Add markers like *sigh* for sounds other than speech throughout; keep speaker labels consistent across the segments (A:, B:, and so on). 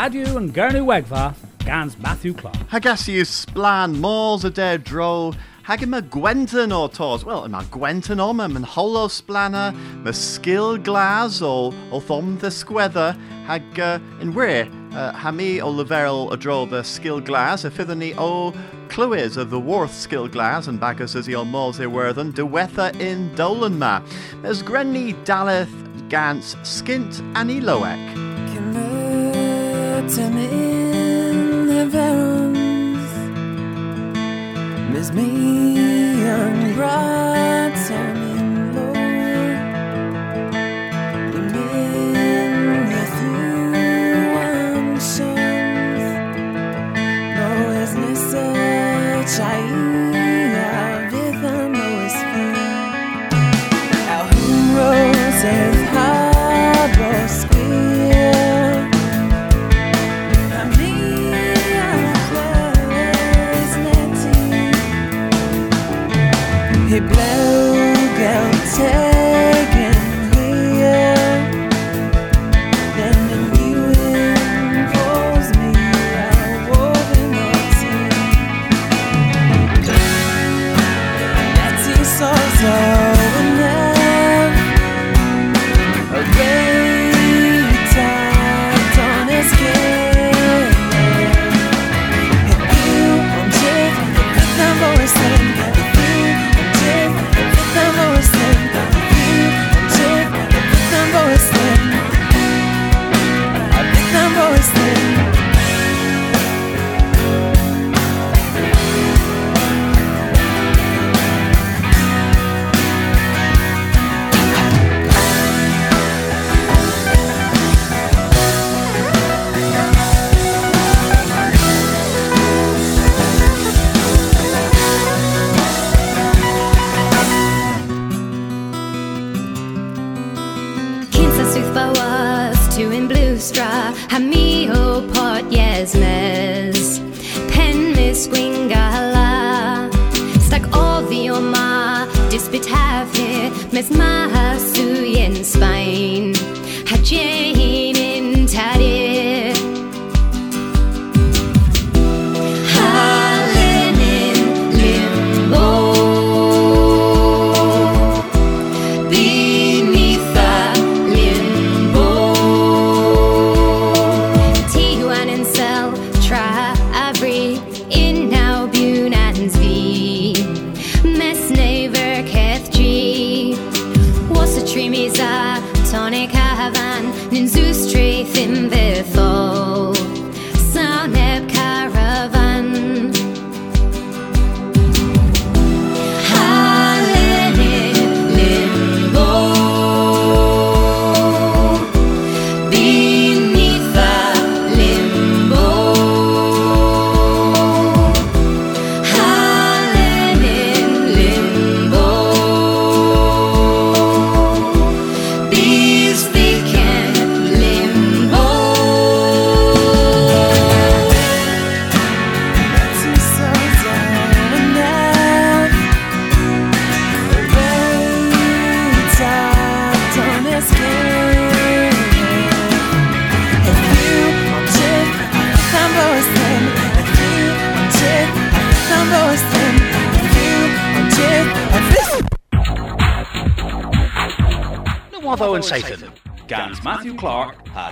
A: Radio and Gurnu Wegva, Gans Matthew Clark.
B: Hagasius splan mors a dead dro. Hag ma gwenton o tos. Wel, ma gwenton o ma holo splana, ma skill glas o o thom the squether. Hag uh, in where uh, ha mi o leverel a dro the skill glas, a fithani o Clywys of the Worth skill glas and bagus as o mors e werthen, dywetha in dolan ma. As grenni daleth gans skint ani loek.
C: Möten in heavens Miss me and bright in with you and sons No es necesaria vida no es fin Our heroes have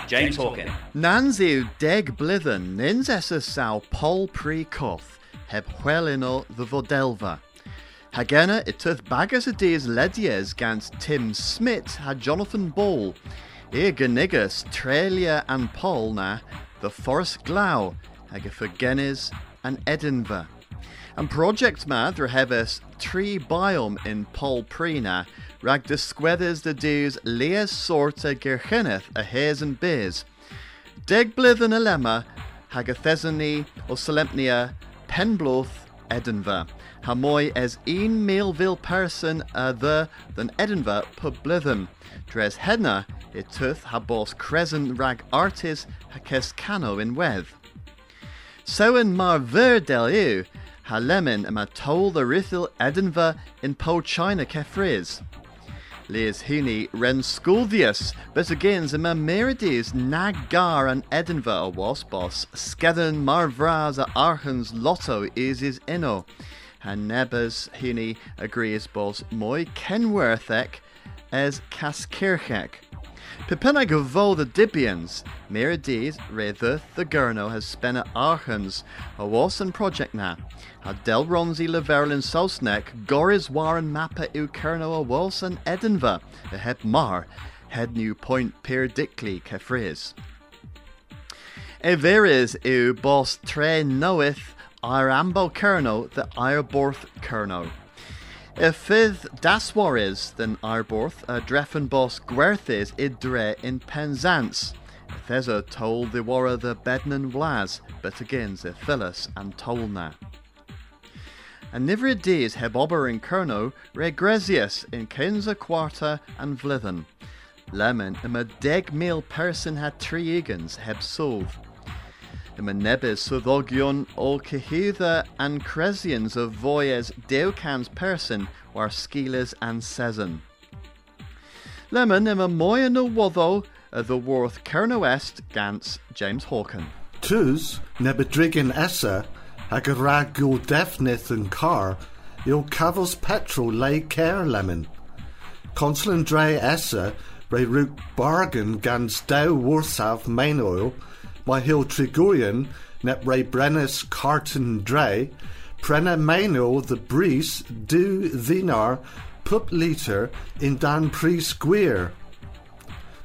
A: James Hawkin.
B: Nanziw deg blithen nins essa saw pol pre coth heb hwelino the vodelva. Hagena it tuth bagas a dees ledies gans Tim Smith ha Jonathan Ball. E genigas Trelia and Paul na the Forest Glau hag Genis and Edinburgh. And project ma dre heves tree biome in Paul Prina rag de squethers de dews leas sorta gercheneth a hares and beers. Deg blithen a lemma hag a thesany solemnia Penbloth Edinburgh. Hamoy as een Mailville person a the than Edinburgh pub blithen. Dres hedna it tuth ha bos crescent rag artis ha kes cano in weth. So in mar ver del eu, ha lemon ma tol rithil Edinburgh in po China kefriz. Lees hini ren skuldius, but again the Merides Nagar and Edinburgh was boss, Skedden Marvraz a Archens Lotto is his inno. And Nebas hini agrees boss moi Kenworthek as Kaskirchek. Pipina go the Dibians, Merides Redhuth the Gurno has spent at Archens, a Walson project na. A Del Ronzi Leverlin Sosnek, Goris Warren Mappa u Kerno a Walson Edinburgh, a Het Mar, Head New Point Pier Dickley Kefriz. Everis u Bos Tre Noeth ar Ambo Kerno the Irborth Kerno. Y fydd daswaris than Arborth a dreffen bos gwerthys idre in Penzance. Thesa told the wara the bednan vlas, but again the Phyllis and Tolna. And niver days heb ober in Kerno regresius in Kenza Quarta and Vlithen. Lemon im a deg mil person had tri egans heb solve. Im a nebis soddogion and cresians of voyes deucans person war skilas and season. Lemon im a moya no wotho a uh, the worth Kerno Est Gans James Hawken.
D: Tus nebedrigan essa hag a rag yn car i'w cafos petrol lei care lemon. Consul dre essa re root bargain gans dew worsaf main oil mae hill trigurian net re brennis carton dre prena main oil the breeze du dinar pup liter in dan pre square.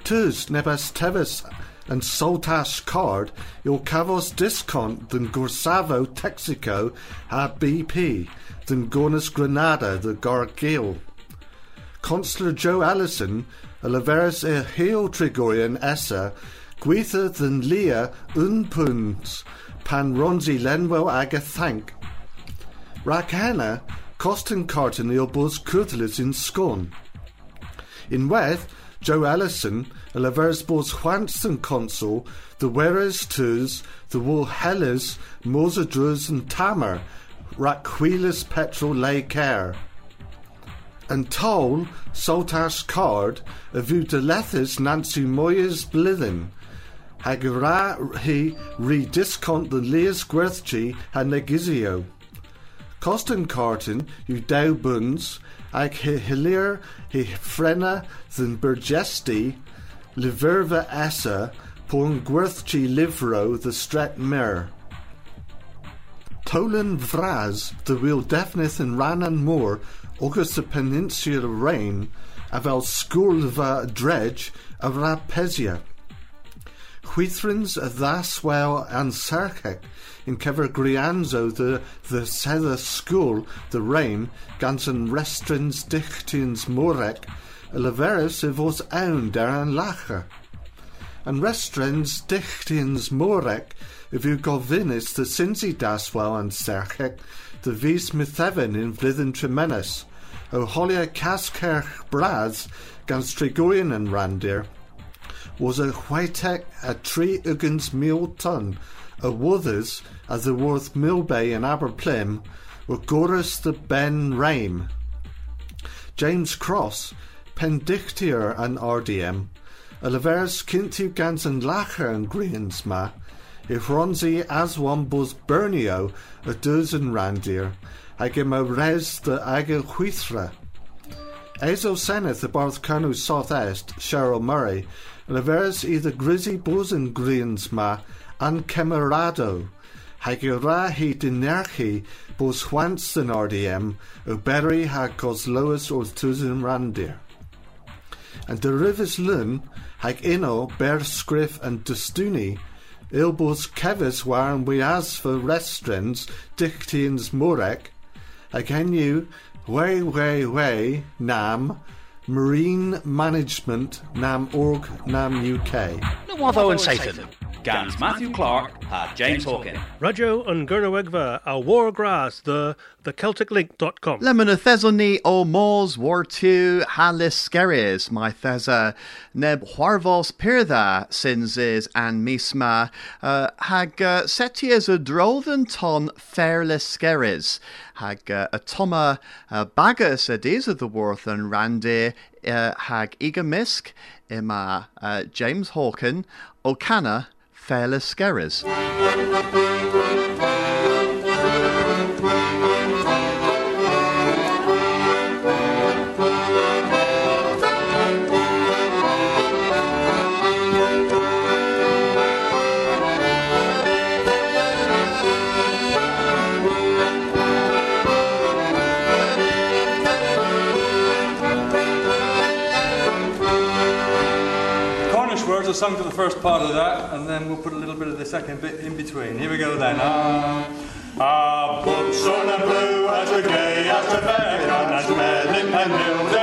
D: Tus nebas tevis and soltas card your cavos discount than Gorsavo Texaco ha BP than Gornas Granada the Gargil. Consular Joe Allison a leveris e heel trigorian essa gwitha than Leah unpuns pan ronzi lenwell aga thank. Rakana costin carton il bus curtlis in scone. In Weth, Joe Allison, a Laversbor's Hwanston consul, the Weres Tus, the Wool Helles, Mosadruz and Tamer, Rakwilis Petrol Lay Care. And Toll, Soltash Card, a view de Lethis Nancy Moyes Blithin, Hagara he re discount the Leas Gwerthchi ha negizio. Costin Carton, you dow buns, ag he hilir he frena than burgesti, liverva essa, pon gwerthchi livro the stret mer. Tolan vraz, the wheel defnith and ran and more, August the peninsula rain, avel skulva dredge, of rapesia. Huithrins a thaswell and sarkek, in kever grianzo the the sether school the rain gansen restrins dichtins morek a leveris if was own daran lacher and restrins dichtins morek if you go vinis the sinsi daswell and sarkek the vis mitheven in vlithen tremenis o holia caskerch braz gans trigorian and randir was a whitek a tree ugens meal ton. A Wuthers as the Worth Millbay and Aberplym were Gorus the Ben Rame. James Cross, Pendictier and RDM, a Levers Kintu Gans and Lacher and Greensma, if Ronzi Aswan Buzz Bernio a Duzen Randir, Agima Res the Aga Huithra. Ezo Seneth the Barth Canu Southeast, Cheryl Murray, Levers either Grizzy Buzz and Greensma an Camerado, Hagura hi dinerchi bos hwants yn RDM, o ha cos lois o'r tuzin randir. And the rivers lun, hag inno ber scriff and dustuni, ilbos kevis waren we as for restrens dictians morek, hag henu, way way way nam, marine management nam org nam UK.
A: No more though and Satan. Gans Matthew Clark ha James Hawkin.
E: Radio an Gurnawegva a Wargrass the the CelticLink.com.
B: Lemon a thesony o mors war tu halis skeris, my thesa neb huarvos pirtha sinzes and misma uh, hag uh, setias a drothen ton fairless skeris. Hag uh, a toma uh, bagus days of the worth and randy uh, hag igamisk ima uh, James Hawken O'Canna fairless
F: Cornish words to the first part of that, and then we'll put a little bit of the second bit in between. Here we go then. Ah, ah, but sun and blue as a gay as a beacon, as Merlin and New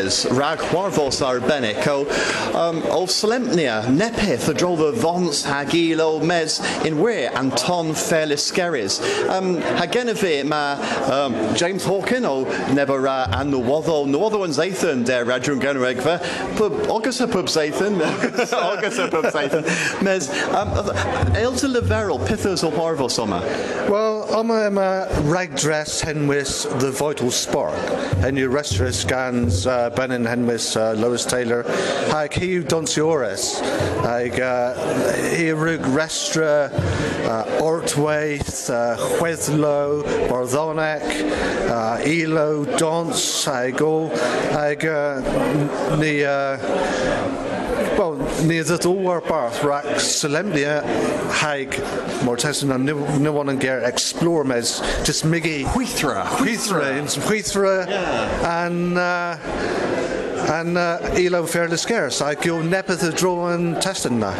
B: Leskeres, rag Huarvos Arbenico, um, o Slemnia, Nepith, a drova Vons, Hagilo, Mes, in where Anton Fairleskeres. Um, Hageneve, ma um, James Hawkin, o the Watho, no other one's Zathan, der Radrun Generegva, Pub, Augusta Pub Zathan, *laughs* Augusta Pub Zathan, Mes, um, Elta Leverel, Pithos or Huarvos, Soma.
D: Well, I'm a, I'm a rag dress henwis the vital spark. And your restra scans uh, Benin henwis uh, Lois Taylor. Hag hiu donciores. Hag uh, restra uh, Ortwaith, Barthonek, uh, Elo, Dons, hag o, hag ni Wel, ni ydyd o war barth rac solemnia haig mortesan an nywon yn ger explore mes just migi
B: Huithra.
D: Huithra yn Huithra and uh, and uh, elo fairly scarce. I go nepeth y dro yn testyn na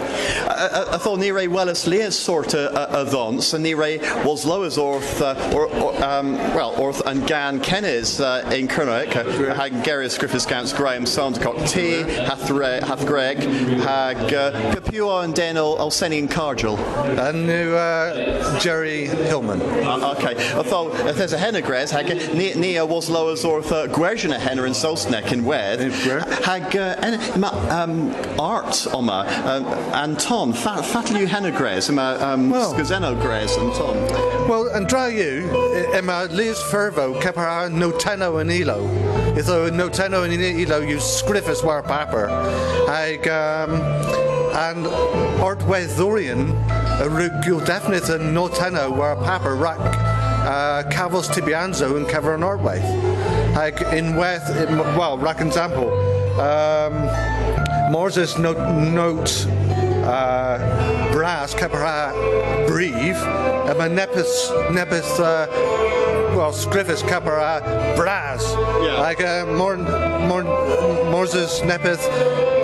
B: I thought ni rei welis leas sort of a ddons, and ni rei was low as orth, uh, or, or, um, well, orth and gan kennis uh, in Kernowick, hag Garius Griffiths Counts Graham Sandercock T, hath, re, hath Greg, hag uh, Papua and Daniel Olseni and Cargill.
D: and new uh, Jerry Hillman.
B: Okay, I thought if there's a henna gres, hag ni, ni uh, was low as orth uh, Gwerjana henna in Solsnek in Wed,
D: Gwer.
B: Hag uh, en, um, art oma, um, and Tom, fat, fatlu henna gres, ma, um,
D: Well.
B: Gres and Tom.
D: Well, and dra you, Emma Liz Fervo, Capara Noteno and Elo. Itho Noteno and Elo use scriffus war paper. Ag, um, and Ortwe Thorian, a rugul definite and Noteno war paper rack, uh, Cavos Tibianzo and Caveron Ortwe. Ag, in Weth, well, rack example, um, Moses note, note uh, brass capara breve and ma nepis nepis uh, well scriffus capara brass
B: Yeah.
D: like uh, more more Moses nepis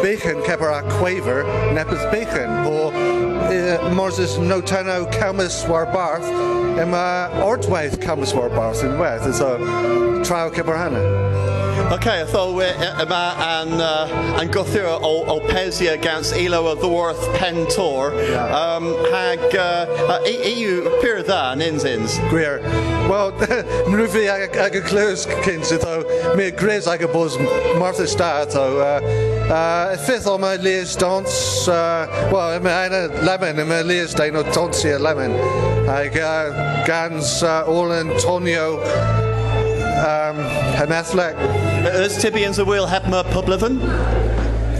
D: bacon capara quaver nepis bacon or Moses no tano camus war barth and my ortwaith camus war barth in uh, weth so trial kibarhana.
B: Okay, I thought we yma yn, uh, yn gwythio o, o Pesia gans ilo o ddworth pen tor. Um, hag, uh, uh, EU pyr dda yn insins.
D: Gwir. Wel, nrwyfi ag, ag y clywys sydd o mi gres ag y bwys Martha Stad o uh, uh, ffith o mae Liz Dons uh, wel, y lemon yma Liz dain o Donsi y lemon ag uh, gans uh, Tonio um, Hemethleg
B: Ys Tibians y wyl heb my publifyn?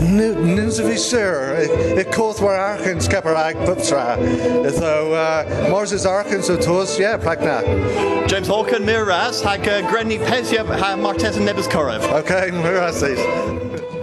D: Nins fi sir, y coth war archens capar ag buptra. So, uh, Moses archens o tos, yeah, pagna.
B: James Hawken, Miras, hag uh, Grenny Pesia, ha Martes and Nebus Korev.
D: Okay, mirasis.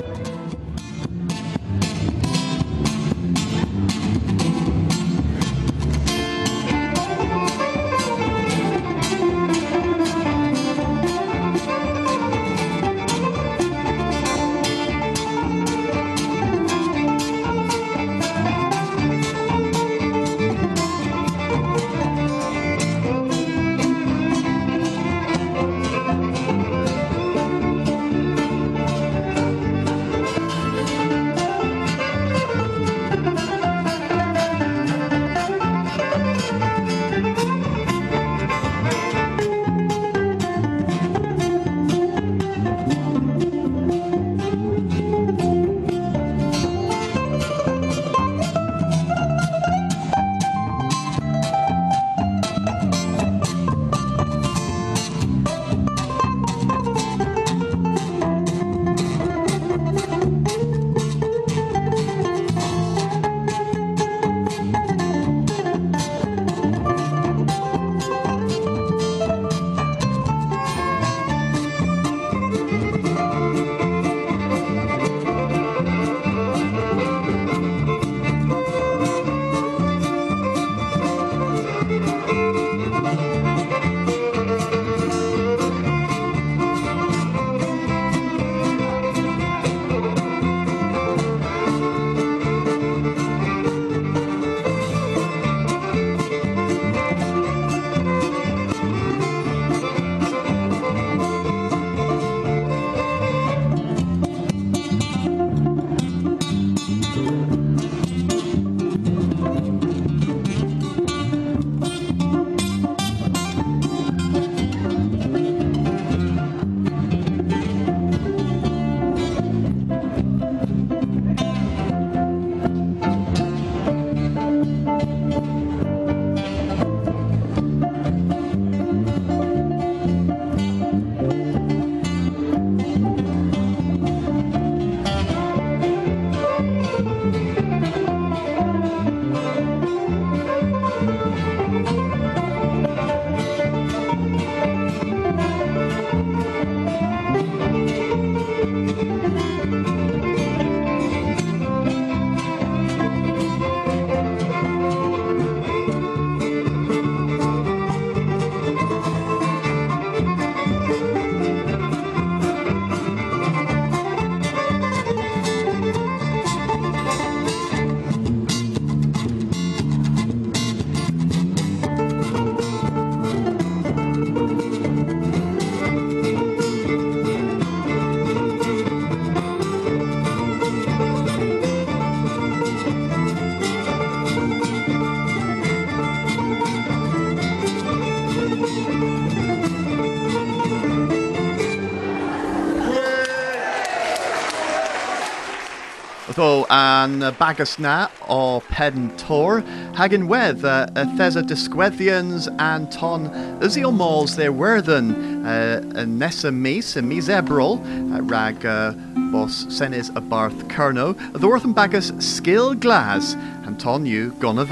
B: Tho an uh, bagus na o pen tor, hag yn wedd uh, y thesa disgweddians and ton ysio mols their werthen uh, y nesa mis, y mis ebrol, uh, rag uh, bos senes y barth Cerno, ddwrth yn bagus sgil glas, and ton yw gona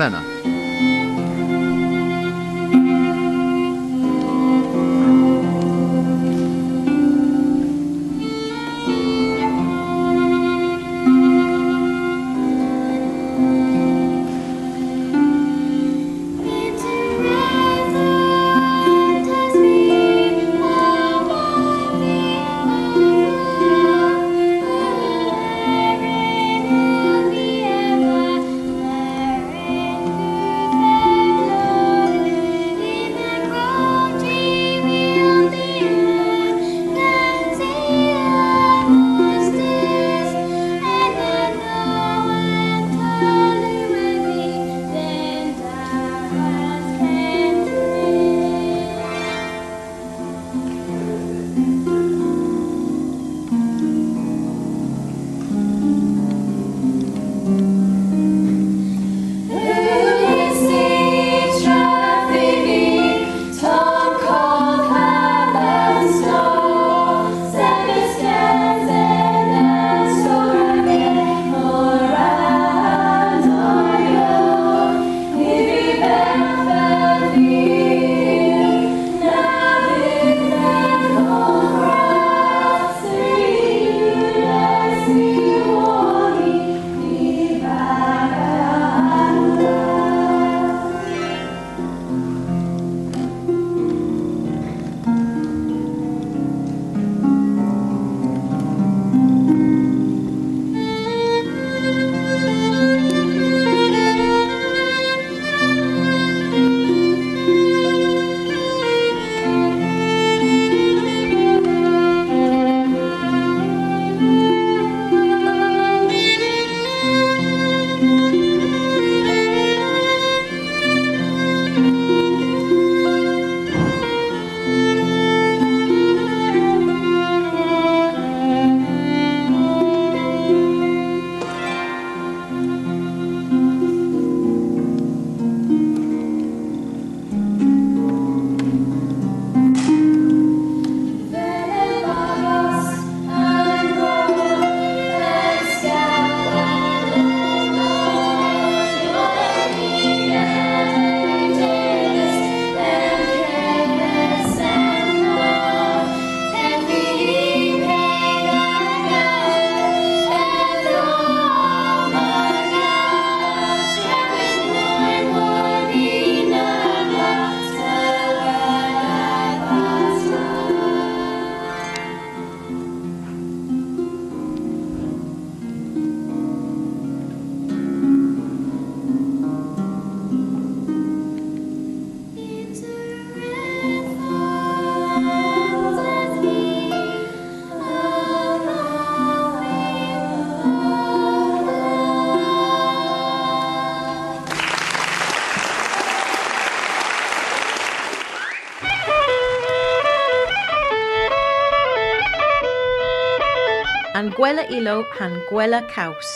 G: Gwela Ilo han Gwela Caws.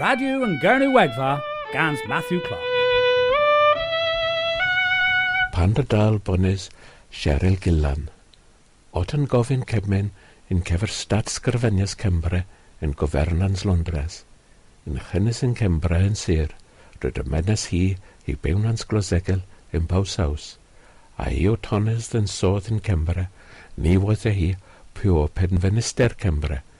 A: Radio yn Gernw Wegfa gans Matthew Clark.
H: Panda dal bonys Cheryl Gillan. Otan gofyn cebmen yn cefer stad sgrifennias Cembre yn gofernans Londres. Yn chynnes yn Cembre yn sir, rydw menes hi i bewnans glosegel yn Paws A hi o tonnes yn sodd yn Cembre, ni woedd e hi pio penfenister Cembre –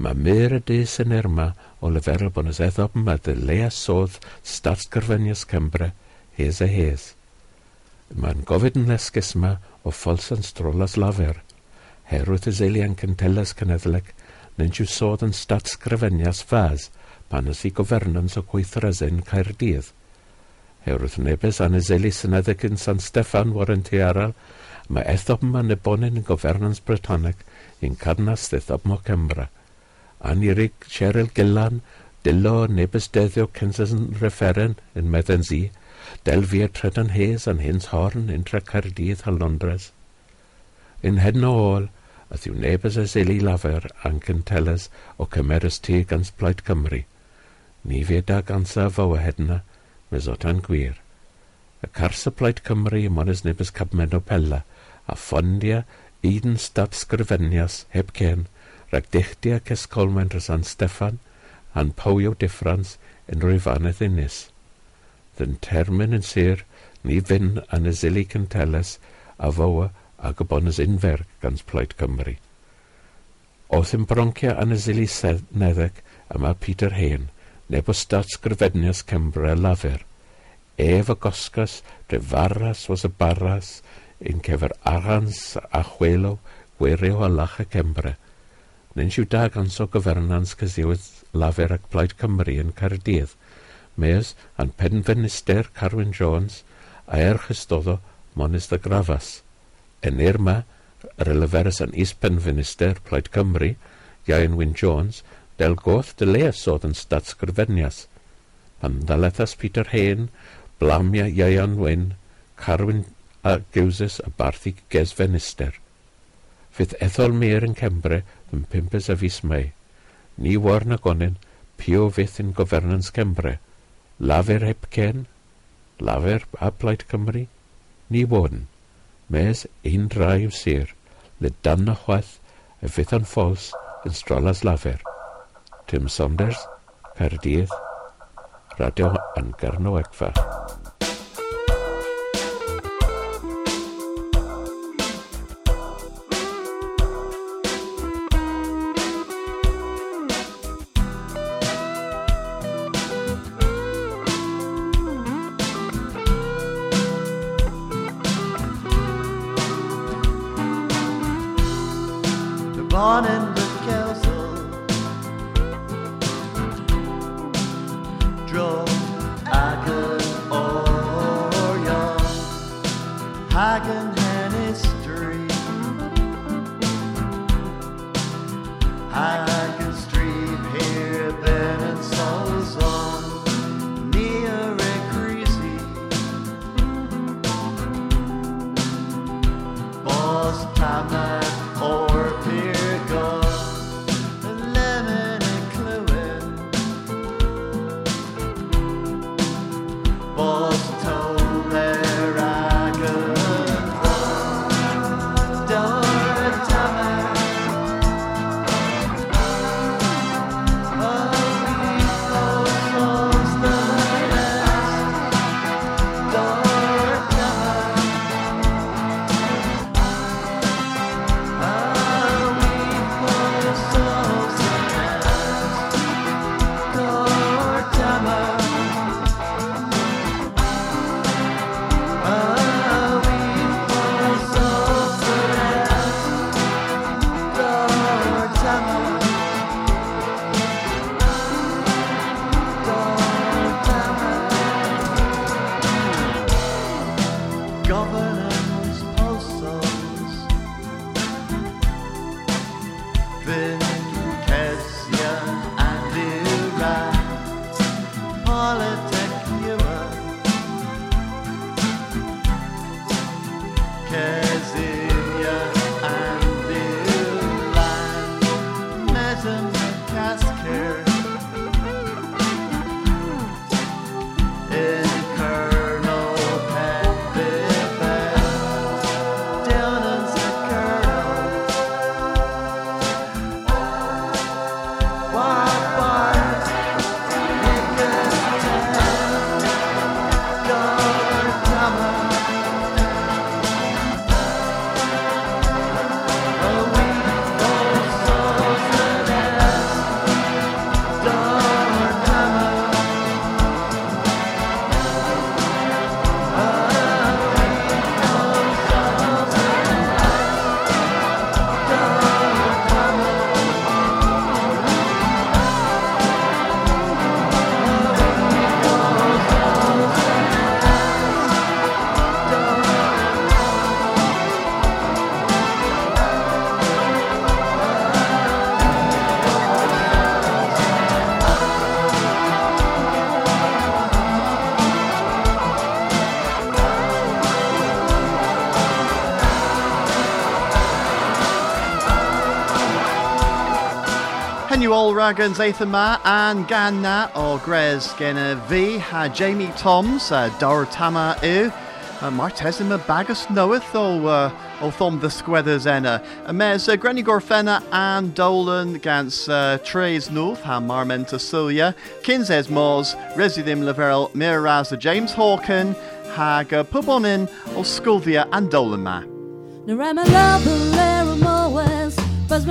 H: Mae myr y dys yn erma o leferol bod nes eddob yma dy leasodd statsgyrfenius Cymru hes a hes. Mae'n gofyd yn lesgus yma o ffolsan strolas lafer. Herwydd y zeilian cyntelas cyneddig, nid yw sodd yn statsgryfenias fas pan ys i gofernans o gweithresyn Caerdydd. Herwydd nebes zeili syneddig yn San Steffan warren aral, mae ethob yma nebonin yn gofernans Brytonic i'n cadnas ddeithob mo Cymru. Anirig, Cheryl Gillan, Dilo, Nebysteddio, yn Referen yn Meddensea, Delfia Trydan Hayes yn Hins Horn, Intra Cardydd a Londres. Yn hedno ôl, ath yw nebys a Zili lafer a'n cynteles o cymerys tu gan Splaid Cymru. Ni fe da gansa fo a hedna, mes o tan gwir. Y cars y Plaid Cymru ym ond nebys cabmen o pella, a ffondia Eden Stad Sgrifenias heb cen, rhag dechdiau dros An Steffan a'n pawio diffrans yn rwyfanedd unis. Dyn termyn yn sir ni fyn yn y zili cynteles a fowa ag y bonus unfer gan Plaid Cymru. Oth yn broncia yn y zili neddec yma Peter Hain, neb o statsgrifednius Cembra lafer. Ef y gosgas, dre farras was y barras, yn cefer arans a chwelo, gwirio a lach y Cembra. Nid yw darganso gofernans cysiwydd lafer ac Plaid Cymru yn Caerdydd, Mes a'n penfenister Carwyn Jones a er chystoddo Monis y Grafas. Yn Irma, yr eleferus yn is penfenister Plaid Cymru, Iain Wyn Jones, del goth dyleus oedd yn statsgrifennias. Pan ddalethas Peter Hain, blamia Iaian Wyn, Carwyn a Gewsys a Barthi Gesfenister fydd ethol mir yn Cembre yn pimpes a fus mai. Ni war na gonen, pio fydd yn gofernans Cembre. Lafer heb cen, lafer a plaid Cymru, ni bod Mes ein rhaif sir, le dan na chwaith, y fydd yn ffos yn strolas lafer. Tim Saunders, Caerdydd, Radio Angarno Egfa.
B: Drove Hagen or young Hagen ragans Athama and Ganna or Grez Gena V. Ha Jamie Toms uh, Dor Tama U uh, Martesima Bagus Knoweth o uh, Thom the Squethers Enna. Uh, uh, Grenny Gorfenna and Dolan Gans uh, Trays North ha Marmenta Sulia Kinses Mos Residim Laverel Miraz James Hawken hag Pubonin o Sculvia and Dolan Ma.
I: Nu rämmer labbelär och måes Fast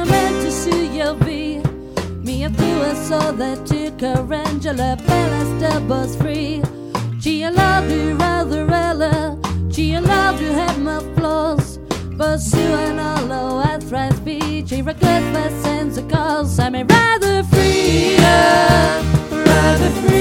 I: Mia tua så that tycker Angela Bella bus free. She allowed you rather ella She allowed you have my flaws. But Sue and all I thrive be. Regret my sense of cause. I'm a rather free, Rather freer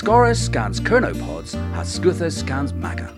A: Scorus scans Kernopods, has Scuthus scans Maga.